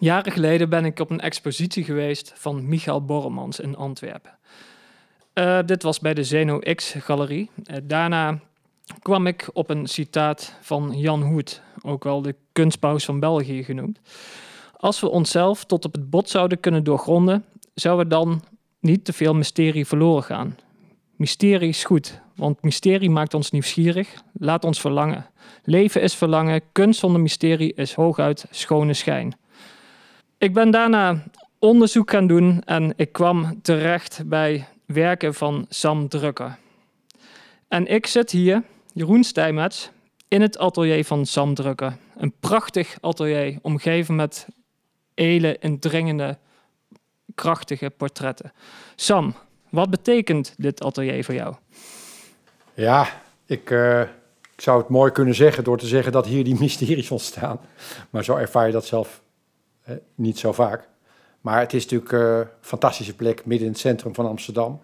Jaren geleden ben ik op een expositie geweest van Michael Borremans in Antwerpen. Uh, dit was bij de Zeno X-galerie. Uh, daarna kwam ik op een citaat van Jan Hoed, ook wel de kunstpaus van België genoemd. Als we onszelf tot op het bot zouden kunnen doorgronden, zou er dan niet te veel mysterie verloren gaan. Mysterie is goed, want mysterie maakt ons nieuwsgierig, laat ons verlangen. Leven is verlangen, kunst zonder mysterie is hooguit schone schijn. Ik ben daarna onderzoek gaan doen en ik kwam terecht bij werken van Sam Drucker. En ik zit hier, Jeroen Stijmets, in het atelier van Sam Drucker. Een prachtig atelier, omgeven met hele indringende, krachtige portretten. Sam, wat betekent dit atelier voor jou? Ja, ik, uh, ik zou het mooi kunnen zeggen door te zeggen dat hier die mysteries ontstaan. Maar zo ervaar je dat zelf niet zo vaak. Maar het is natuurlijk uh, een fantastische plek midden in het centrum van Amsterdam.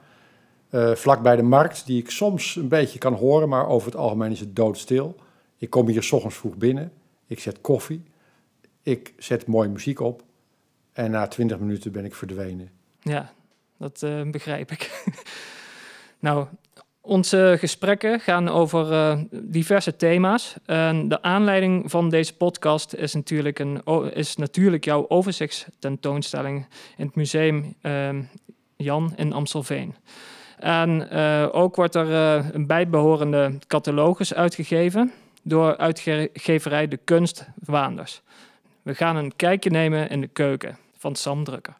Uh, vlak bij de markt, die ik soms een beetje kan horen, maar over het algemeen is het doodstil. Ik kom hier s ochtends vroeg binnen, ik zet koffie, ik zet mooie muziek op en na twintig minuten ben ik verdwenen. Ja, dat uh, begrijp ik. nou, onze gesprekken gaan over uh, diverse thema's. De aanleiding van deze podcast is natuurlijk, een, is natuurlijk jouw overzichtstentoonstelling in het museum uh, Jan in Amstelveen. En uh, ook wordt er een bijbehorende catalogus uitgegeven door uitgeverij De Kunst Waanders. We gaan een kijkje nemen in de keuken van Sam Drukker.